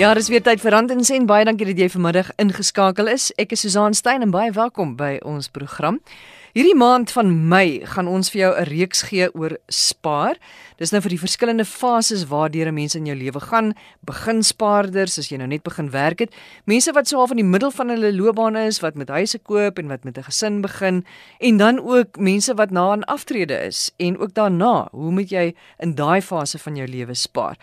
Ja, dis weer tyd vir Rand en Sen. Baie dankie dat jy vanmiddag ingeskakel is. Ek is Susan Stein en baie welkom by ons program. Hierdie maand van Mei gaan ons vir jou 'n reeks gee oor spaar. Dis nou vir die verskillende fases waardeur 'n mens in jou lewe gaan. Beginspaarders, as jy nou net begin werk het, mense wat so half in die middel van hulle loopbaan is, wat met huise koop en wat met 'n gesin begin, en dan ook mense wat na 'n aftrede is en ook daarna, hoe moet jy in daai fase van jou lewe spaar?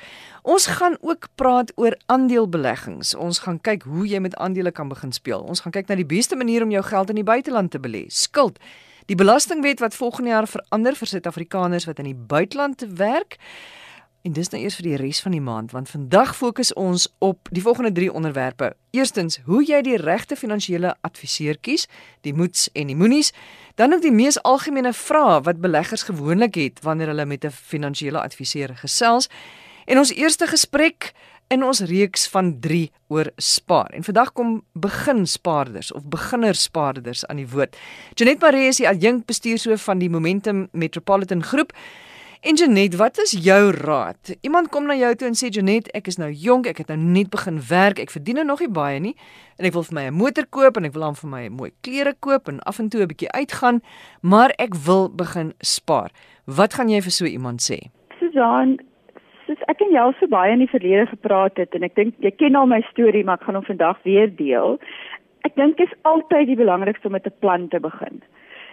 Ons gaan ook praat oor aandelebeleggings. Ons gaan kyk hoe jy met aandele kan begin speel. Ons gaan kyk na die beste manier om jou geld in die buiteland te belê. Skuld Die belastingwet wat volgende jaar verander vir Suid-Afrikaners wat in die buiteland werk. En dis nou eers vir die res van die maand want vandag fokus ons op die volgende 3 onderwerpe. Eerstens, hoe jy die regte finansiële adviseur kies, die moets en die moenies. Dan ook die mees algemene vrae wat beleggers gewoonlik het wanneer hulle met 'n finansiële adviseur gesels. En ons eerste gesprek in ons reeks van 3 oor spaar. En vandag kom beginspaarders of beginnerspaarders aan die woord. Janet Maree is die adjunk bestuurshoof van die Momentum Metropolitan Groep. En Janet, wat is jou raad? Iemand kom na jou toe en sê Janet, ek is nou jonk, ek het nou net begin werk, ek verdien nou nog nie baie nie en ek wil vir my 'n motor koop en ek wil dan vir my mooi klere koop en af en toe 'n bietjie uitgaan, maar ek wil begin spaar. Wat gaan jy vir so iemand sê? Susan, soos ek en jou so baie in die verlede gepraat het en ek dink jy ken al my storie maar ek gaan hom vandag weer deel. Ek dink is altyd die belangrikste om met 'n plan te begin.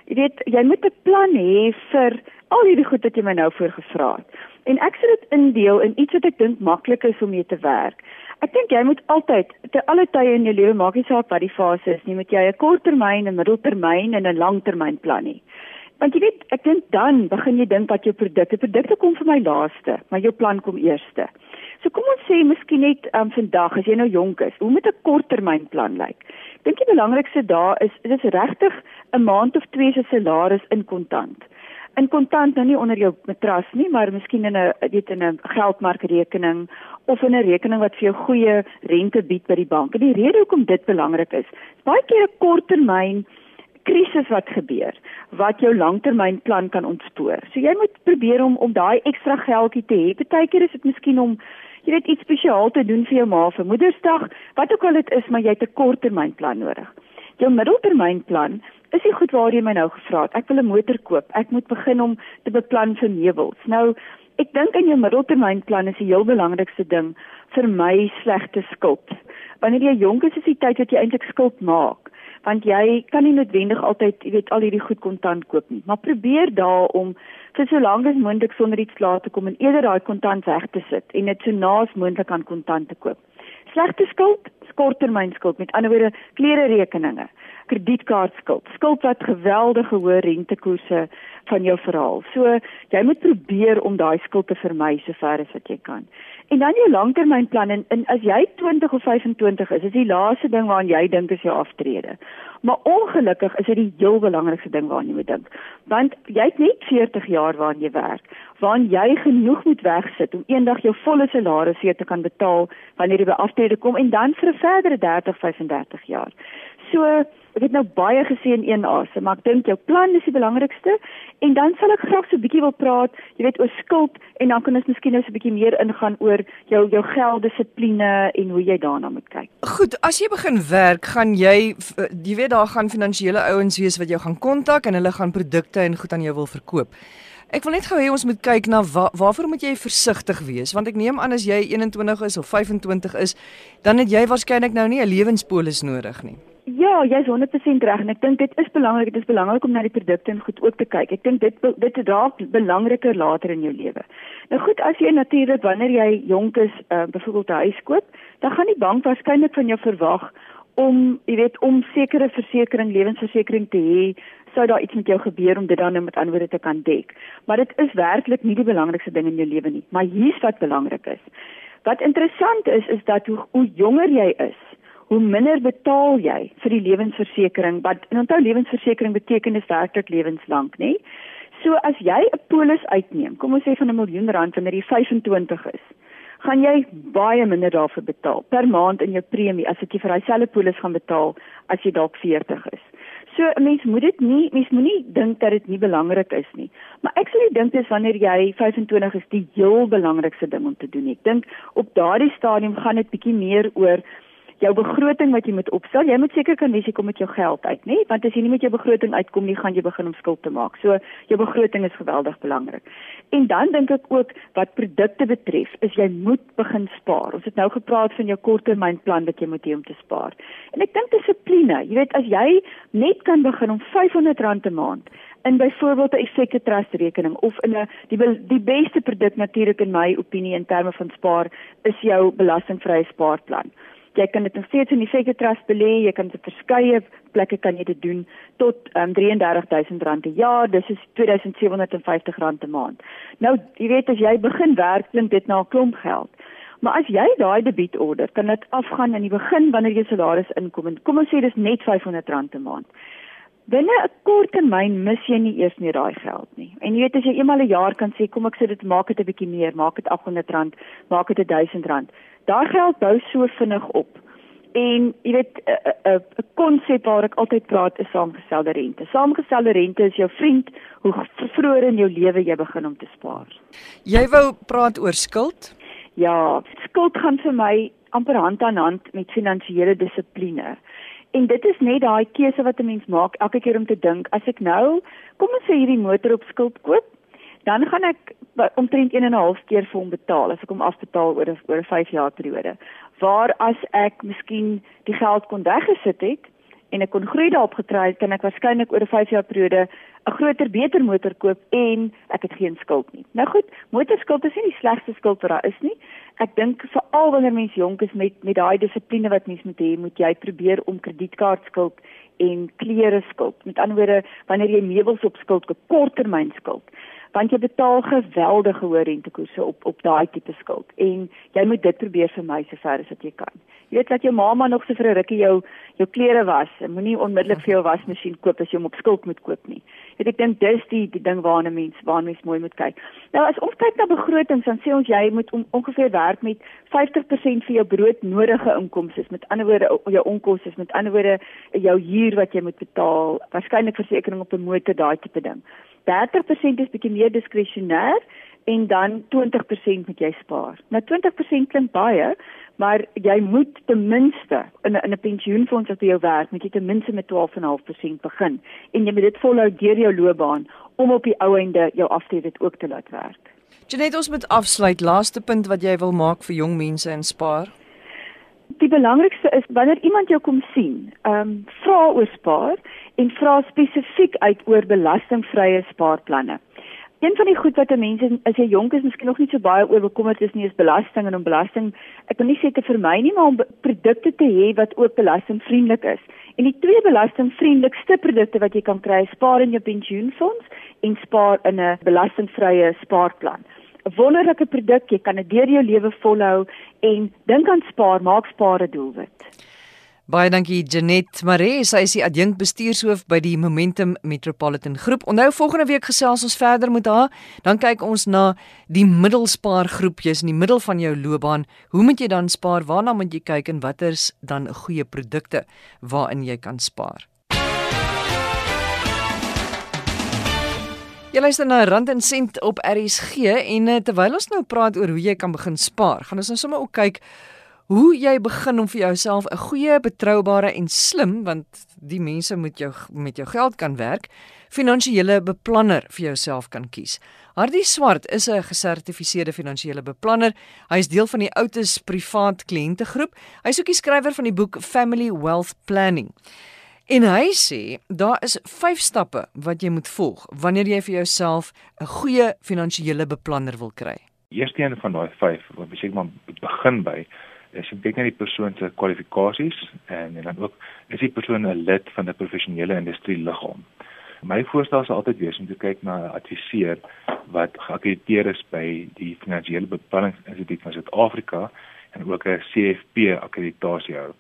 Jy weet, jy moet 'n plan hê vir al hierdie goed wat jy my nou voorgevra het. En ek sê dit indeel in iets wat ek dink maklik is om mee te werk. Ek dink jy moet altyd te alle tye in jou lewe maak nie saak wat die fase is nie, moet jy 'n korttermyn, 'n middeltermyn en 'n langtermynplan hê. Want jy weet, ek dink dan begin jy dink wat jou produkte, produkte kom vir my laaste, maar jou plan kom eerste. So kom ons sê miskien net um, vandag as jy nou jonk is, hoe moet 'n korttermynplan lyk? Dink die belangrikste daar is dis regtig 'n maand of twee se salaris in kontant. In kontant nou nie onder jou matras nie, maar miskien in 'n weet in 'n geldmarkrekening of in 'n rekening wat vir jou goeie rente bied by die bank. En die rede hoekom dit belangrik is, is baie keer 'n korttermyn krisis wat gebeur wat jou langtermynplan kan ontspoor. So jy moet probeer om om daai ekstra geldjie te hê. Partykeer is dit miskien om jy weet iets spesiaal te doen vir jou ma vir Moedersdag, wat ook al dit is, maar jy het 'n korttermynplan nodig. Jou middeltermynplan is die goed waar jy my nou gevra het. Ek wil 'n motor koop. Ek moet begin om te beplan vir meubels. Nou, ek dink in jou middeltermynplan is die heel belangrikste ding vir my slegte skuld. Wanneer jy jonk is, is die tyd wat jy eintlik skuld maak want jy kan nie noodwendig altyd, jy weet, al hierdie goed kontant koop nie. Maar probeer daar om vir so lank as moontlik sonder iets klaar te kom en eerder daai kontant weg te sit en dit so naas moontlik aan kontant te koop. Slegte skuld, korttermynskuld, met ander woorde, klere rekeninge, kredietkaartskuld, skuld wat geweldige hoë rentekoerse van jou verhaal. So jy moet probeer om daai skuld te vermy so ver as wat jy kan. En dan jou langtermynplan en, en as jy 20 of 25 is, is die laaste ding waaraan jy dink is jou aftrede. Maar ongelukkig is dit die heel belangrikste ding waaraan jy moet dink. Want jy het net 40 jaar waaraan jy werk, waaraan jy genoeg moet wegsit om eendag jou volle salaris weer te kan betaal wanneer jy by aftrede kom en dan vir 'n verdere 30, 35 jaar. So Ek het nou baie gesê in een asem, maar ek dink jou plan is die belangrikste en dan sal ek graag so 'n bietjie wil praat, jy weet oor skuld en dan kan ons miskien nou so 'n bietjie meer ingaan oor jou jou gelddissipline en hoe jy daarna moet kyk. Goed, as jy begin werk, gaan jy jy weet daar gaan finansiële ouens wees wat jou gaan kontak en hulle gaan produkte en goed aan jou wil verkoop. Ek wil net gou hê ons moet kyk na wa, waarvoor moet jy versigtig wees want ek neem aan as jy 21 is of 25 is, dan het jy waarskynlik nou nie 'n lewenspolis nodig nie. Ja, jy's 100% reg en ek dink dit is belangrik, dit is belangrik om na die produkte en goed ook te kyk. Ek dink dit dit raak belangriker later in jou lewe. Nou goed, as jy natuurlik wanneer jy jonk is, uh, byvoorbeeld 'n huis koop, dan gaan die bank waarskynlik van jou verwag om, jy weet, om sekere versekerings, lewensversekering te hê, sou daar iets met jou gebeur om dit dan nou met antwoorde te kan dek. Maar dit is werklik nie die belangrikste ding in jou lewe nie, maar hier's wat belangrik is. Wat interessant is is dat hoe, hoe jonger jy is, hoe minder betaal jy vir die lewensversekering wat onthou lewensversekering beteken is werklik lewenslank nê so as jy 'n polis uitneem kom ons sê van 'n miljoen rand wanneer jy 25 is gaan jy baie minder daarvoor betaal per maand in jou premie as wat jy vir dieselfde polis gaan betaal as jy dalk 40 is So 'n mens moet dit nie mens moenie dink dat dit nie belangrik is nie. Maar ek sou dink dis wanneer jy 25 is die heel belangrikste ding om te doen. Ek dink op daardie stadium gaan dit bietjie meer oor jou begroting wat jy moet opstel. Jy moet seker kan weet jy kom met jou geld uit, nê? Want as jy nie met jou begroting uitkom nie, gaan jy begin om skuld te maak. So jou begroting is geweldig belangrik. En dan dink ek ook wat produkte betref, is jy moet begin spaar. Ons het nou gepraat van jou korttermynplan wat jy moet hê om te spaar. En ek dink dissipline. Jy weet as jy net kan begin om R500 'n maand in byvoorbeeld 'n effekte trust rekening of in 'n die die beste produk natuurlik in my opinie in terme van spaar is jou belastingvrye spaarplan jy kan dit nog steeds in die Fake Trust belê, jy kan dit verskeie plekke kan jy dit doen tot um, ehm, R33000 'n jaar, dis is R2750 'n maand. Nou, jy weet as jy begin werk, klink dit na 'n klomp geld. Maar as jy daai debietorder kan dit afgaan in die begin wanneer jy salaris inkom en kom ons sê dis net R500 'n maand. Binne 'n kort termyn mis jy nie eers meer daai geld nie. En jy weet as jy eenmal 'n jaar kan sê kom ek sit dit maak dit 'n bietjie meer, maak dit R800, maak dit R1000 daai geld bou so vinnig op. En jy weet 'n 'n konsep waar ek altyd praat is saamgestelde rente. Saamgestelde rente is jou vriend hoe vroeër in jou lewe jy begin om te spaar. Jy wou praat oor skuld? Ja, skuld gaan vir my amper hand aan hand met finansiële dissipline. En dit is net daai keuse wat 'n mens maak elke keer om te dink, as ek nou, kom ons sê hierdie motor op skuld koop, dan gaan ek omtrent 1 en 'n half keer vir hom betaal as ek hom afbetaal oor 'n oor 'n 5 jaar periode. Waar as ek miskien die geld kon weggesit het en ek kon groei daarop getrei het, kan ek waarskynlik oor 'n 5 jaar periode 'n groter beter motor koop en ek het geen skuld nie. Nou goed, motorskuld is nie die slegste skuld wat daar is nie. Ek dink veral wanneer mens jonk is met met daai dissipline wat mens moet hê, moet jy probeer om kredietkaartskuld en klere skuld. Met ander woorde, wanneer jy meubels op skuld koop, korttermynskuld want jy betaal geweldige hoë rentekoerse op op daai tipe skuld en jy moet dit probeer vermy sover as wat jy kan. Jy weet dat jou mamma nog so vir 'n rukkie jou jou klere was. Moenie onmiddellik vir jou wasmasjien koop as jy hom op skuld moet koop nie. Weet ek dink dis die die ding waarna mens waarna mens mooi moet kyk. Nou as ons kyk na begrotings dan sê ons jy moet on, ongeveer werk met 50% vir jou broodnodige inkomste, met ander woorde jou onkoste, met ander woorde jou huur wat jy moet betaal, waarskynlik versekerings op 'n motor, daai tipe ding. 30% is bietjie meer diskresionêr en dan 20% moet jy spaar. Nou 20% klink baie, maar jy moet ten minste in 'n in 'n pensioenfonds as jy jou werk, moet jy ten minste met 12.5% begin en jy moet dit volhou deur jou loopbaan om op die ou einde jou aftrede ook te laat werk. Janet, ons moet afsluit. Laaste punt wat jy wil maak vir jong mense en spaar. Die belangrikste is wanneer iemand jou kom sien, ehm um, vra oor spaar en vra spesifiek uit oor belastingvrye spaarplanne. Een van die goed wat mense as jy jonk is, miskien nog nie so baie oor bekommerd is nie, is belasting en om belasting, ek wil nie sê te vermy nie, maar om produkte te hê wat ook belastingvriendelik is. En die twee belastingvriendelikste produkte wat jy kan kry, spaar in jou pensioenfonds en spaar in 'n belastingvrye spaarplan. 'n Wonderlike produk, jy kan dit deur jou lewe volhou en dink aan spaar, maak spaar 'n doelwit. Baie dankie Janet Maree, sy is die adjunk bestuurshoof by die Momentum Metropolitan Groep. Onthou volgende week gesels ons verder met haar. Dan kyk ons na die middelspaar groep. Jy's in die middel van jou loopbaan. Hoe moet jy dan spaar? Waarna moet jy kyk en watter's dan goeie produkte waarin jy kan spaar? Jy luister na Rand en Sent op RSG en eh, terwyl ons nou praat oor hoe jy kan begin spaar, gaan ons nou sommer ook kyk hoe jy begin om vir jouself 'n goeie, betroubare en slim, want die mense moet jou met jou geld kan werk, finansiële beplanner vir jouself kan kies. Hardie Swart is 'n gesertifiseerde finansiële beplanner. Hy is deel van die Outes privaat kliëntegroep. Hy is ook die skrywer van die boek Family Wealth Planning. En hy sê daar is 5 stappe wat jy moet volg wanneer jy vir jouself 'n goeie finansiële beplanner wil kry. Eerste een van daai 5 wat ek sê maar begin by is jy kyk na die persoon se kwalifikasies en en dan ook is die persoon 'n lid van 'n professionele industrie liggaam. My voorstel sal altyd wees om te kyk na 'n adviseur wat geakkrediteer is by die Finansiële Beplanningsinstituut van Suid-Afrika en ook 'n CFP akkreditasie hou.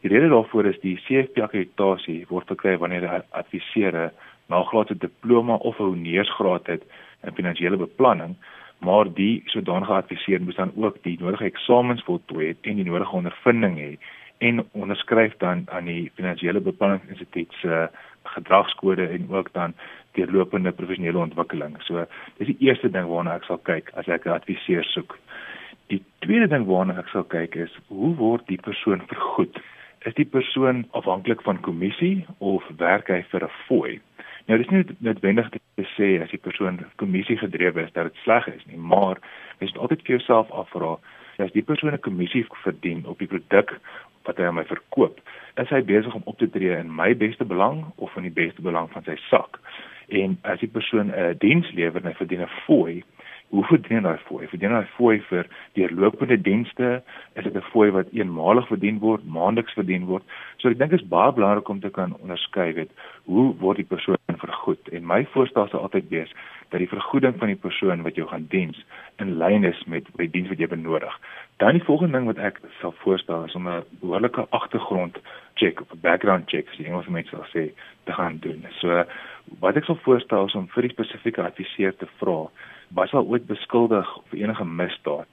Die rede daarvoor is die CFP akkreditasie word verkry wanneer 'n adviseur 'n nagraadse diploma of 'n honeursgraad het in finansiële beplanning maar die sodanige adviseur moet dan ook die nodige eksamens voltooi het en die nodige ondervinding hê en onderskryf dan aan die finansiële beplanningsinstituut se gedragskode en ook dan deurlopende professionele ontwikkeling. So dis die eerste ding waarna ek sal kyk as ek 'n adviseur soek. Die tweede ding waarna ek sal kyk is hoe word die persoon vergoed? Is die persoon afhanklik van kommissie of werk hy vir 'n fooi? Nou dis nie noodwendig te sê as die persoon kommissie gedrewe is dat dit sleg is nie, maar jy moet altyd vir jouself afvra as die persoon 'n kommissie verdien op die produk wat hy aan my verkoop, is hy besig om op te tree in my beste belang of in die beste belang van sy sak? En as die persoon 'n diens lewer en hy verdien 'n fooi, hoe verdien hy fooi? Verdien hy fooi vir deurlopende dienste? Is dit 'n fooi wat eenmalig verdien word, maandeliks verdien word? So ek dink dit is baie belangrik om te kan onderskei weet hoe word die persoon vergoed? En my voorstel sal altyd wees dat die vergoeding van die persoon wat jou gaan diens in lyn is met die diens wat jy benodig. Dan die volgende ding wat ek sal voorstel is om 'n behoorlike agtergrond check of background check, as die Engelse mense sal sê, te gaan doen. So wat ek sal voorstel is om vir die spesifieke adviseur te vra, was al ooit beskuldig of enige misdaad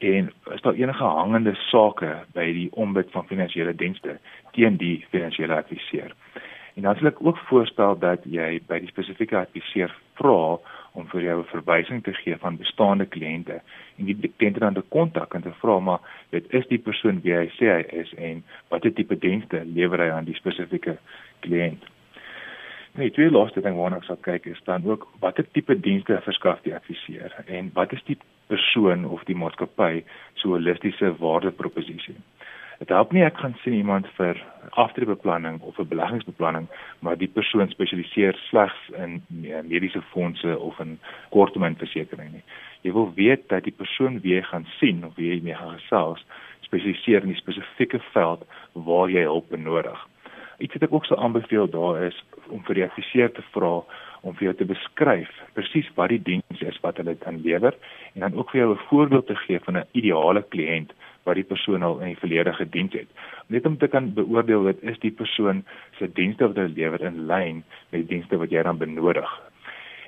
en is daar enige hangende sake by die ombud van finansiële dienste teen die finansiële adviseur. En dan sal ek ook voorstel dat jy by die spesifieke adviseur vra om vir jou 'n verwysing te gee van bestaande kliënte en die kliënte dan te kontak en te vra maar dit is die persoon wie hy sê hy is en watter tipe dienste lewer hy aan die spesifieke kliënt. Nee, die tweede laaste ding waarna ek sal kyk is dan ook watter tipe dienste verskaf die adviseur en wat is die persoon of die maatskappy so holistiese waardeproposisie. Dit help nie ek gaan sien iemand vir aftreebeplanning of 'n beleggingsbeplanning, maar die persoon spesialiseer slegs in mediese fondse of in korttermynversekering nie. Jy wil weet dat die persoon wie jy gaan sien of wie jy mee gaan gesels, spesialiseer in 'n spesifieke veld waar jy hulp benodig. Iets wat ek ook sou aanbeveel daar is om vir die adviseur te vra om vir jou te beskryf presies wat die diens is wat hulle kan lewer en dan ook vir jou 'n voorbeeld te gee van 'n ideale kliënt wat die persoon al in die verlede gedien het. Net om te kan beoordeel wat is die persoon se dienste wat hulle lewer in lyn met die dienste wat jy dan benodig.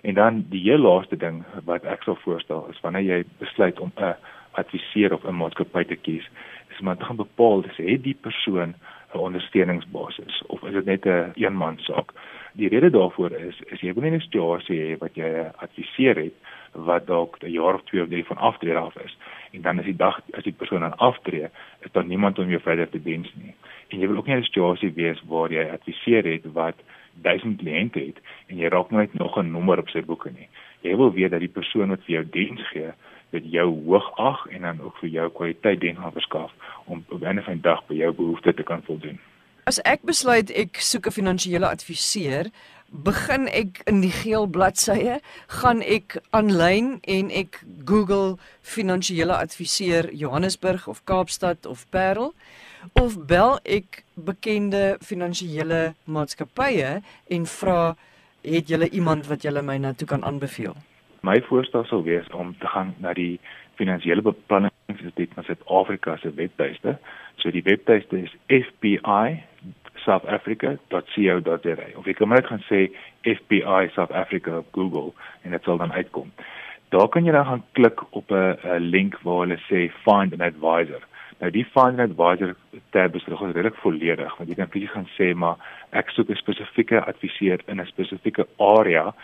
En dan die heel laaste ding wat ek sou voorstel is wanneer jy besluit om 'n adviseur of 'n maatskappy te kies, is om te gaan bepaal dis het die persoon 'n ondersteuningsbasis of is dit net 'n een eenman saak? Die rede daarvoor is is jy wil nie 'n situasie hê wat jy adviseer het wat dalk 'n jaar of 2 of 3 van aftrede af is en dan is die dag as die persoon aan aftree is daar niemand om jou verder te diens nie. En jy wil ook nie 'n situasie wees waar jy adviseer het wat duisend kliënte het en jy raak net nog 'n nommer op sy boeke nie. Jy wil weet dat die persoon wat vir jou diens gee dit jou hoog ag en dan ook vir jou kwaliteit gaan verskaf om op 'n einde van die dag by jou behoeftes te kan voldoen. As ek besluit ek soek 'n finansiële adviseur, begin ek in die geel bladsye, gaan ek aanlyn en ek Google finansiële adviseur Johannesburg of Kaapstad of Parel of bel ek bekende finansiële maatskappye en vra het julle iemand wat julle my na toe kan aanbeveel? My voorstel sou wees om te gaan na die finansiële beplanningsinstituut van Suid-Afrika se webtuiste. So die webtuiste is fbi.southafrica.co.za. Of jy kan net gaan sê FBI South Africa op Google en dit sal dan uitkom. Daar kan jy dan gaan klik op 'n link waar hulle sê find an advisor. Nou die find an advisor tab is regtig volledig want jy kan presies gaan sê maar ek soek 'n spesifieke adviseur in 'n spesifieke area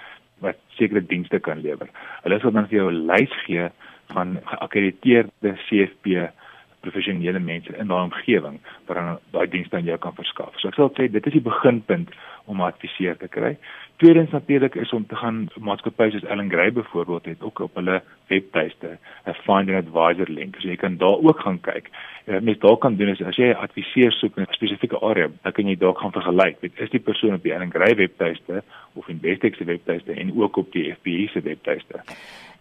wat sekere dienste kan lewer. Hulle sal dan vir jou 'n lys gee van geakkrediteerde CFP professionele mense in daai omgewing wat dan daai dienste aan jou kan verskaf. So ek sal sê dit is die beginpunt om adviseer te kry. Tweedens natuurlik is om te gaan maatskappye soos Ellen Gray byvoorbeeld het ook op hulle webtuiste 'n find an advisor link. So jy kan daar ook gaan kyk. Ja, mens daar kan doen is as jy 'n adviseur soek in 'n spesifieke area, dan kan jy dalk gaan vergelyk. Dit is die persoon op die Ellen Gray webtuiste of Investec se webtuiste en ook op die FBI se webtuiste.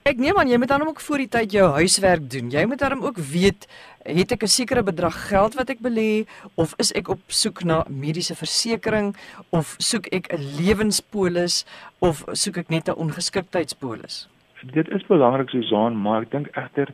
Ek neem aan jy moet dan ook voor die tyd jou huiswerk doen. Jy moet dan ook weet het ek 'n sekere bedrag geld wat ek belê of is ek op soek na mediese versekerings of soek ek 'n lewenspolis of soek ek net 'n ongeskiktheidspolis? Dit is belangrik Susan, maar ek dink egter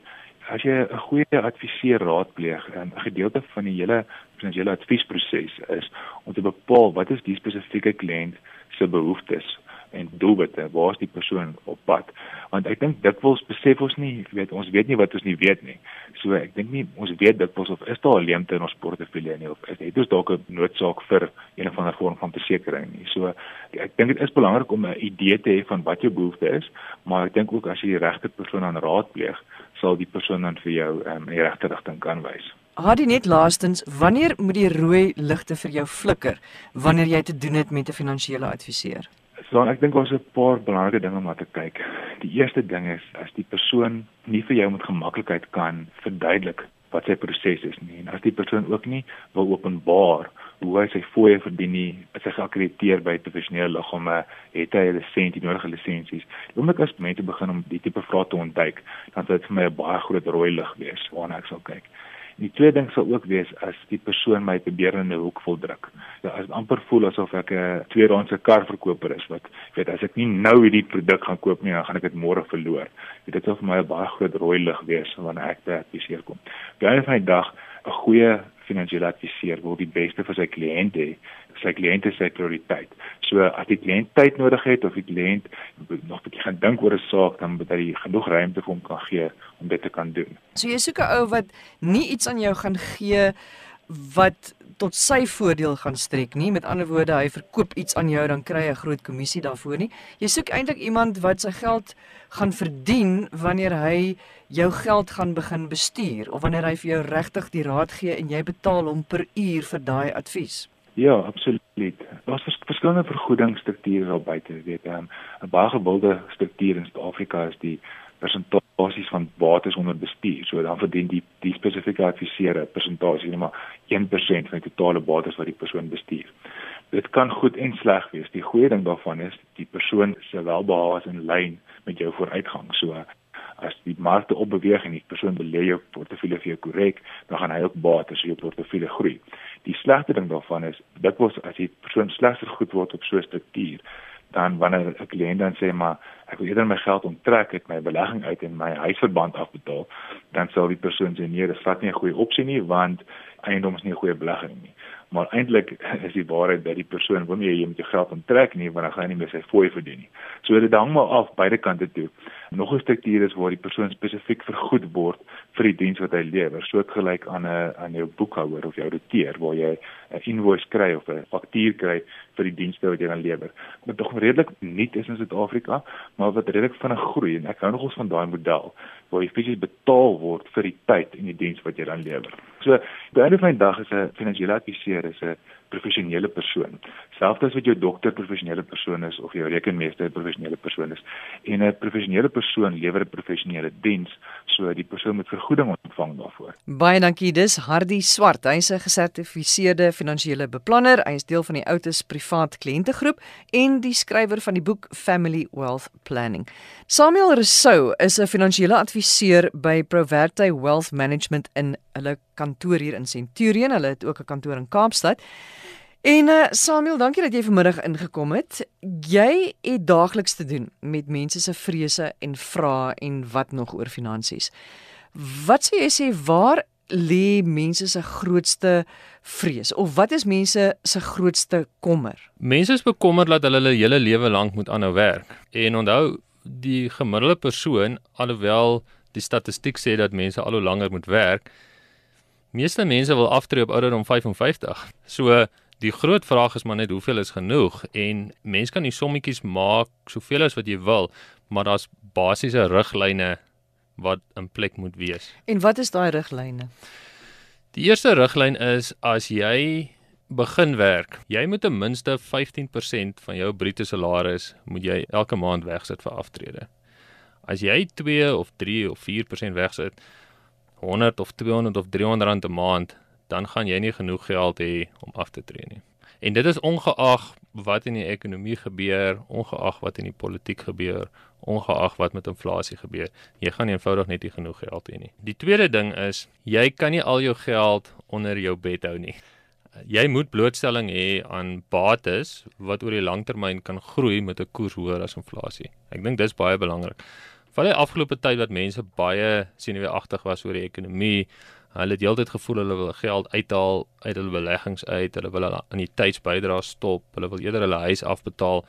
as jy 'n goeie adviseur raadpleeg, 'n gedeelte van die hele finansiële adviesproses is om te bepaal wat is die spesifieke kliënt se behoeftes en doelwitte, waar is die persoon op pad? Want ek dink dikwels besef ons nie, weet ons weet nie wat ons nie weet nie. So ek dink nie ons weet dikwels of is daar 'n leemte in ons portefeulje nie of is dit dalk 'n noodsaak vir een of ander vorm van versekerings nie. So ek dink dit is belangrik om 'n idee te hê van wat jou behoefte is, maar ek dink ook as jy die regte persoon aan raadpleeg, sal die persoon dan vir jou um, in die regte rigting kan wys. Hadi net laastens, wanneer moet die rooi ligte vir jou flikker wanneer jy te doen het met 'n finansiële adviseur? So ek dink ons het 'n paar belangrike dinge om te kyk. Die eerste ding is as die persoon nie vir jou met gemaklikheid kan verduidelik wat sy proses is nie en as die persoon ook nie wil openbaar hoe hy sy fooie verdien nie, as hy geakkrediteer by professionele liggame, het hy 'n lisensie, nodige lisensies. Oomblik as mense begin om die tipe vrae te ontduik, dan sal dit vir my 'n baie groot rooi lig wees waarna ek sal kyk. Die tweede ding sal ook wees as die persoon my probeer in 'n hoek wil druk. Ja, as amper voel asof ek 'n tweedehandse karverkoper is wat weet as ek nie nou hierdie produk gaan koop nie, dan gaan ek dit môre verloor. Dit sal vir my 'n baie groot rooi lig wees wanneer ek by adviseer kom. By 'n van die dag 'n goeie finansiële adviseur wil die beste vir sy kliënt hê. Sy kliënt is sy prioriteit. So as die kliënt tyd nodig het of die kliënt nog 'n bietjie gaan dink oor 'n saak, dan moet hy genoeg ruimte vir hom kan gee om dit te kan doen. So jy soek 'n ou wat nie iets aan jou gaan gee wat tot sy voordeel gaan strek nie. Met ander woorde, hy verkoop iets aan jou dan kry hy 'n groot kommissie daarvoor nie. Jy soek eintlik iemand wat sy geld gaan verdien wanneer hy jou geld gaan begin bestuur of wanneer hy vir jou regtig die raad gee en jy betaal hom per uur vir daai advies. Ja, absoluut. Daar's vers verskillende vergoedingsstrukture al buite, weet jy. 'n Baie gewilde struktuur in Suid-Afrika is die persentasies van bates onder bestuur. So dan verdien die die spesifieke adviseur 'n persentasie net maar 1% van die totale bates wat die persoon bestuur. Dit kan goed en sleg wees. Die goeie ding daarvan is die persoon se welbehae is in lyn met jou vooruitgang. So as die markte opbeweeg en die persoon belê jou portefeulje vir jou korrek, dan gaan hy ook bates so jou portefeulje groei. Die slegte ding daarvan is dikwels as die persoon slegs goed word op so 'n struktuur, dan wanneer 'n kliënt dan sê maar ek wil eerder my geld onttrek uit my belegging uit en my huisverband afbetaal, dan sal die persoon sê nee, dit vat nie 'n goeie opsie nie want eiendom is nie 'n goeie belegging nie. Maar eintlik is die waarheid dat die persoon wil nie jy met jou geld onttrek nie want dan gaan hy nie meer sy fooi verdien nie. So dit hang maar af beide kante toe. Nog 'n struktuur is waar die persoon spesifiek vergoed word vir die diens wat hy lewer, soortgelyk aan 'n aan jou boekhouer of jou ouditeur waar jy 'n invoice kry of 'n faktuur kry vir die dienste wat jy dan lewer. Wat tog redelik nuut is in Suid-Afrika, maar wat redelik vinnig groei en ek hou nogals van daai model waar jy fisies betaal word vir die tyd en die diens wat jy dan lewer. So, by 'n van die dag is 'n finansiële adviseur is 'n professionele persoon. Selfs as wat jou dokter professionele persoon is of jou rekenmeester professionele persoon is en 'n professionele persoon lewer 'n professionele diens, so die persoon moet vergoeding ontvang daarvoor. Baie dankie. Dis Hardy Swart. Hy's 'n gesertifiseerde finansiële beplanner. Hy is deel van die Outes Privaat Kliëntegroep en die skrywer van die boek Family Wealth Planning. Samuel Rousseau is 'n finansiële adviseur by Proverte Wealth Management in hulle kantoor hier in Centurion. Hulle het ook 'n kantoor in Kaapstad. En uh, Samuel, dankie dat jy vanmiddag ingekom het. Jy het daagliks te doen met mense se vrese en vrae en wat nog oor finansies. Wat sê jy sê waar lê mense se grootste vrees of wat is mense se grootste kommer? Mense is bekommerd dat hulle hulle hele lewe lank moet aanhou werk. En onthou, die gemiddelde persoon, alhoewel die statistiek sê dat mense al hoe langer moet werk, meeste mense wil aftree op ouderdom 55. So Die groot vraag is maar net hoeveel is genoeg en mens kan die sommetjies maak soveel as wat jy wil, maar daar's basiese riglyne wat in plek moet wees. En wat is daai riglyne? Die eerste riglyn is as jy begin werk, jy moet ten minste 15% van jou bruto salaris moet jy elke maand wegsit vir aftrede. As jy 2 of 3 of 4% wegsit, 100 of 200 of 300 rand 'n maand, dan gaan jy nie genoeg geld hê om af te tree nie. En dit is ongeag wat in die ekonomie gebeur, ongeag wat in die politiek gebeur, ongeag wat met inflasie gebeur, jy gaan eenvoudig net nie genoeg geld hê nie. Die tweede ding is, jy kan nie al jou geld onder jou bed hou nie. Jy moet blootstelling hê aan bates wat oor die langtermyn kan groei met 'n koers hoër as inflasie. Ek dink dis baie belangrik. Van die afgelope tyd wat mense baie senuweeagtig was oor die ekonomie, Hulle het heeltyd gevoel hulle wil geld uithaal uit hulle beleggings uit, hulle wil aan die tydsbydrae stop, hulle wil eerder hulle huis afbetaal.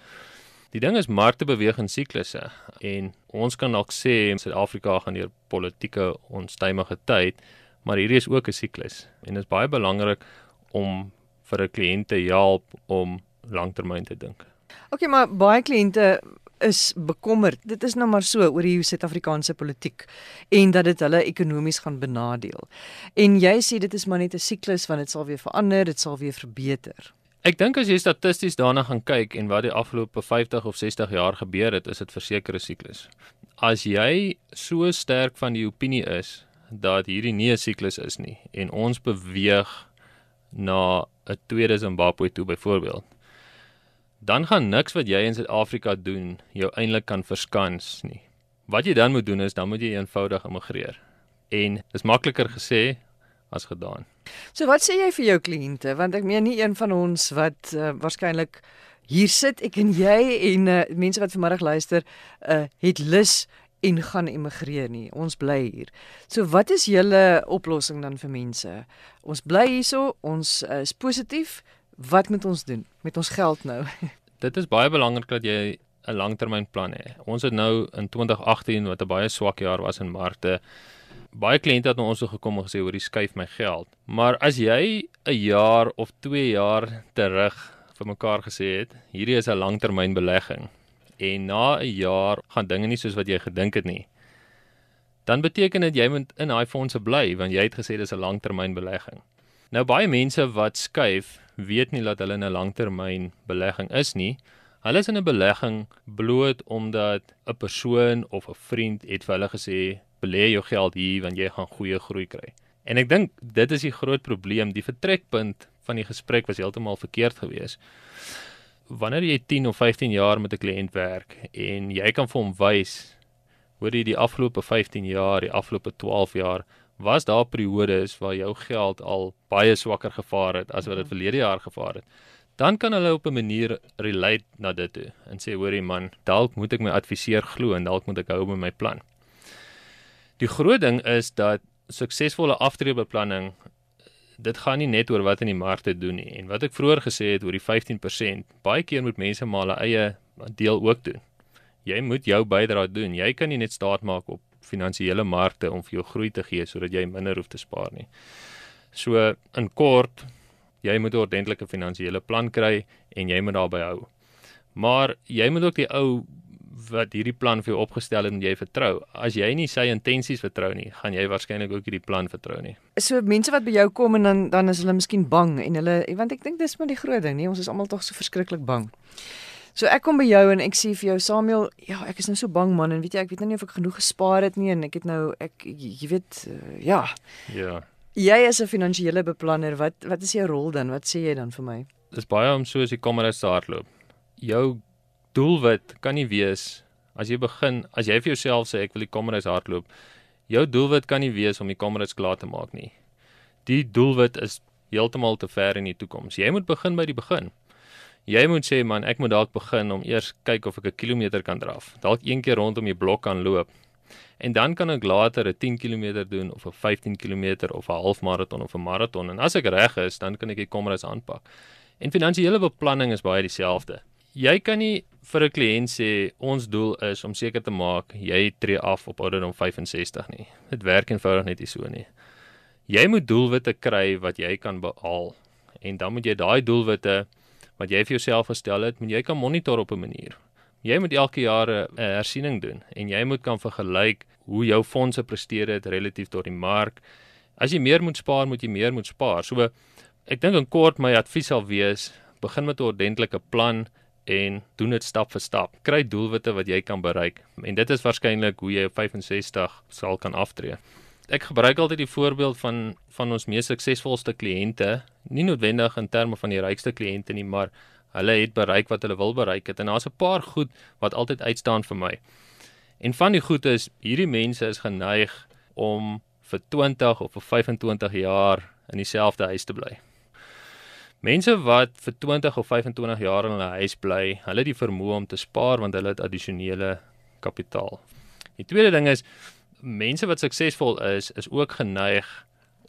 Die ding is markte beweeg in siklusse. En ons kan dalk sê Suid-Afrika gaan deur politieke onstuimige tyd, maar hierdie is ook 'n siklus. En dit is baie belangrik om vir 'n kliënt te help om langtermyn te dink. OK, maar baie kliënte is bekommerd. Dit is nou maar so oor die Suid-Afrikaanse politiek en dat dit hulle ekonomies gaan benadeel. En jy sê dit is maar net 'n siklus want dit sal weer verander, dit sal weer verbeter. Ek dink as jy statisties daarna gaan kyk en wat die afgelope 50 of 60 jaar gebeur het, is dit verseker 'n siklus. As jy so sterk van die opinie is dat hierdie nie 'n siklus is nie en ons beweeg na 'n tweede Zimbabwe toe byvoorbeeld dan gaan niks wat jy in Suid-Afrika doen jou eintlik kan verskans nie. Wat jy dan moet doen is dan moet jy eenvoudig immigreer. En dis makliker gesê as gedaan. So wat sê jy vir jou kliënte want ek meen nie een van ons wat uh, waarskynlik hier sit ek en jy en uh, mense wat vanmiddag luister uh, het lus en gaan immigreer nie. Ons bly hier. So wat is julle oplossing dan vir mense? Ons bly hierso, ons uh, is positief. Wat moet ons doen met ons geld nou? Dit is baie belangrik dat jy 'n langtermynplan het. Ons het nou in 2018 wat 'n baie swak jaar was in markte. Baie kliënte het na ons toe gekom en gesê hoor, jy skuif my geld. Maar as jy 'n jaar of 2 jaar terug vir mekaar gesê het, hierdie is 'n langtermynbelegging en na 'n jaar gaan dinge nie soos wat jy gedink het nie. Dan beteken dit jy moet in daai fondse bly want jy het gesê dis 'n langtermynbelegging. Nou baie mense wat skuif weet nie dat hulle in 'n langtermynbelegging is nie. Hulle is in 'n belegging bloot omdat 'n persoon of 'n vriend het vir hulle gesê belê jou geld hier want jy gaan goeie groei kry. En ek dink dit is die groot probleem. Die vertrekpunt van die gesprek was heeltemal verkeerd geweest. Wanneer jy 10 of 15 jaar met 'n kliënt werk en jy kan vir hom wys hoe jy die afgelope 15 jaar, die afgelope 12 jaar was daar periodes waar jou geld al baie swakker gevaar het as wat dit verlede jaar gevaar het. Dan kan hulle op 'n manier relate na dit toe en sê hoorie man, dalk moet ek my adviseur glo en dalk moet ek hou met my plan. Die groot ding is dat suksesvolle aftreebeplanning dit gaan nie net oor wat in die markte doen nie en wat ek vroeër gesê het oor die 15%, baie keer moet mense maar hulle eie deel ook doen. Jy moet jou bydrae doen. Jy kan nie net staat maak op finansiële markte om vir jou groei te gee sodat jy minder hoef te spaar nie. So in kort, jy moet 'n ordentlike finansiële plan kry en jy moet daarby hou. Maar jy moet ook die ou wat hierdie plan vir jou opgestel het en jy vertrou. As jy nie sy intensies vertrou nie, gaan jy waarskynlik ook hierdie plan vertrou nie. So mense wat by jou kom en dan dan is hulle miskien bang en hulle want ek dink dis maar die groot ding, nee, ons is almal tog so verskriklik bang. So ek kom by jou en ek sê vir jou Samuel, ja, ek is nou so bang man en weet jy ek weet nou nie of ek genoeg gespaar het nie en ek het nou ek jy weet uh, ja. Ja. Jy is 'n finansiële beplanner. Wat wat is jou rol dan? Wat sê jy dan vir my? Dis baie om soos die kameras te hardloop. Jou doelwit kan nie wees as jy begin, as jy vir jouself sê ek wil die kameras hardloop, jou doelwit kan nie wees om die kameras klaar te maak nie. Die doelwit is heeltemal te ver in die toekoms. Jy moet begin by die begin. Jy moet sê man, ek moet dalk begin om eers kyk of ek 'n kilometer kan draf. Dalk een keer rondom die blok kan loop. En dan kan ek later 'n 10 km doen of 'n 15 km of 'n halfmaraton of 'n maraton en as ek reg is, dan kan ek die kommeres aanpak. En finansiële beplanning is baie dieselfde. Jy kan nie vir 'n kliënt sê ons doel is om seker te maak jy tree af op ouderdom 65 nie. Dit werk eenvoudig net nie so nie. Jy moet doelwitte kry wat jy kan behaal en dan moet jy daai doelwitte wat jy vir jouself gestel het, moet jy kan monitor op 'n manier. Jy moet elke jaar 'n hersiening doen en jy moet kan vergelyk hoe jou fondse presteer het relatief tot die mark. As jy meer moet spaar, moet jy meer moet spaar. So ek dink in kort my advies sal wees, begin met 'n ordentlike plan en doen dit stap vir stap. Kry doelwitte wat jy kan bereik. En dit is waarskynlik hoe jy op 65 sal kan aftree. Ek gebruik altyd die voorbeeld van van ons mees suksesvolste kliënte, nie noodwendig in terme van die rykste kliënte nie, maar hulle het bereik wat hulle wil bereik het en daar's 'n paar goed wat altyd uitstaan vir my. En van die goed is hierdie mense is geneig om vir 20 of vir 25 jaar in dieselfde huis te bly. Mense wat vir 20 of 25 jaar in hulle huis bly, hulle het die vermoë om te spaar want hulle het addisionele kapitaal. Die tweede ding is mense wat suksesvol is, is ook geneig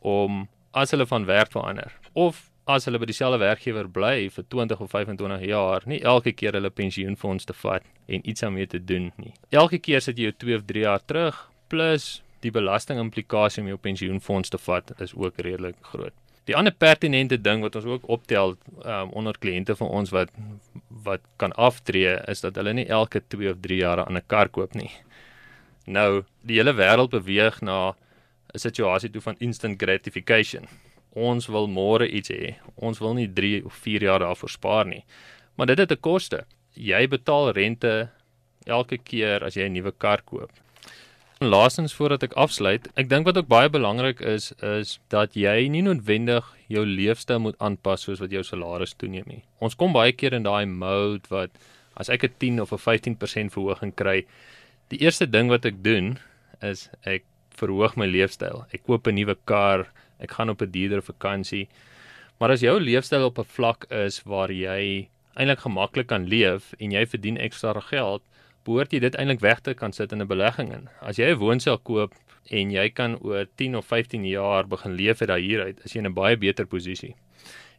om as hulle van werk verander of as hulle by dieselfde werkgewer bly vir 20 of 25 jaar, nie elke keer hulle pensioenfonds te vat en iets daarmee te doen nie. Elke keer sit jy jou 2 of 3 jaar terug plus die belastingimplikasie om jou pensioenfonds te vat is ook redelik groot. Die ander pertinente ding wat ons ook optel um, onder kliënte van ons wat wat kan aftree is dat hulle nie elke 2 of 3 jaar 'n ander kar koop nie. Nou, die hele wêreld beweeg na 'n situasie toe van instant gratification. Ons wil môre iets hê. Ons wil nie 3 of 4 jaar daarvoor spaar nie. Maar dit het 'n koste. Jy betaal rente elke keer as jy 'n nuwe kar koop. En laastens voordat ek afsluit, ek dink wat ook baie belangrik is is dat jy nie noodwendig jou leefstyl moet aanpas soos wat jou salaris toeneem nie. Ons kom baie keer in daai mode wat as ek 'n 10 of 'n 15% verhoging kry, die eerste ding wat ek doen is ek verhoog my leefstyl. Ek koop 'n nuwe kar, ek gaan op 'n duurder vakansie. Maar as jou leefstyl op 'n vlak is waar jy eintlik gemaklik kan leef en jy verdien ekstra geld, behoort jy dit eintlik weg te kan sit in 'n belegging in. As jy 'n woonstel koop en jy kan oor 10 of 15 jaar begin leef uit daai huur uit, is jy in 'n baie beter posisie.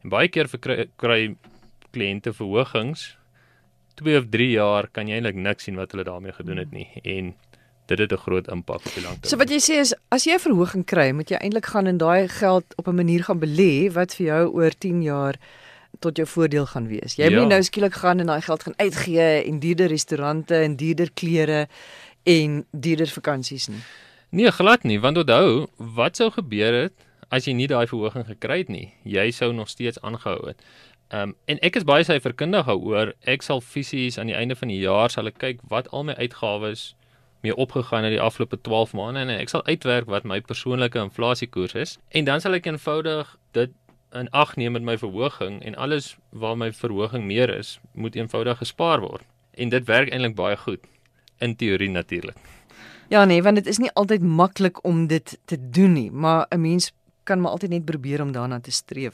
En baie keer vir kry kliënte verhogings 2 of 3 jaar kan jy eintlik niks sien wat hulle daarmee gedoen het nie en dit het 'n groot impak op die lang termyn. So wat jy sê is as jy 'n verhoging kry, moet jy eintlik gaan en daai geld op 'n manier gaan belê wat vir jou oor 10 jaar tot jou voordeel gaan wees. Jy ja. moet nou skielik gaan en daai geld gaan uitgee en duurder restaurante en duurder klere en duurder vakansies nie. Nee, glad nie, want onthou, wat sou gebeur het as jy nie daai verhoging gekry het nie? Jy sou nog steeds aangehou het. Ehm um, en ek is baie syferkundig oor ek sal fisies aan die einde van die jaar sal ek kyk wat al my uitgawes mee opgegaan het die afgelope 12 maande en ek sal uitwerk wat my persoonlike inflasiekoers is. En dan sal ek eenvoudig dit in ag neem met my verhoging en alles waar my verhoging meer is moet eenvoudig gespaar word. En dit werk eintlik baie goed. In teorie natuurlik Ja nee want dit is nie altyd maklik om dit te doen nie maar 'n mens kan maar altyd net probeer om daarna te streef.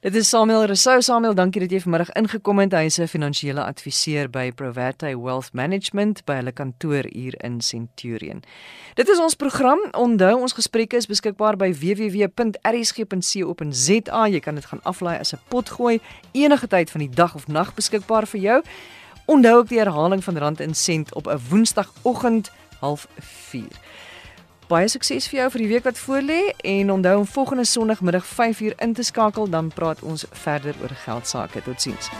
Dit is Samuel Rousseau. Samuel, dankie dat jy vanmiddag ingekom het. Hy is 'n finansiële adviseur by Provate Wealth Management by hulle kantoor hier in Centurion. Dit is ons program. Onthou, ons gesprekke is beskikbaar by www.rsg.co.za. Jy kan dit gaan aflaai as 'n potgooi enige tyd van die dag of nag beskikbaar vir jou. Onthou ook die herhaling van Rand en Sent op 'n Woensdagoggend 04:30 baie sukses vir jou vir die week wat voorlê en onthou om volgende Sondagmiddag 5uur in te skakel dan praat ons verder oor geld sake. Totsiens.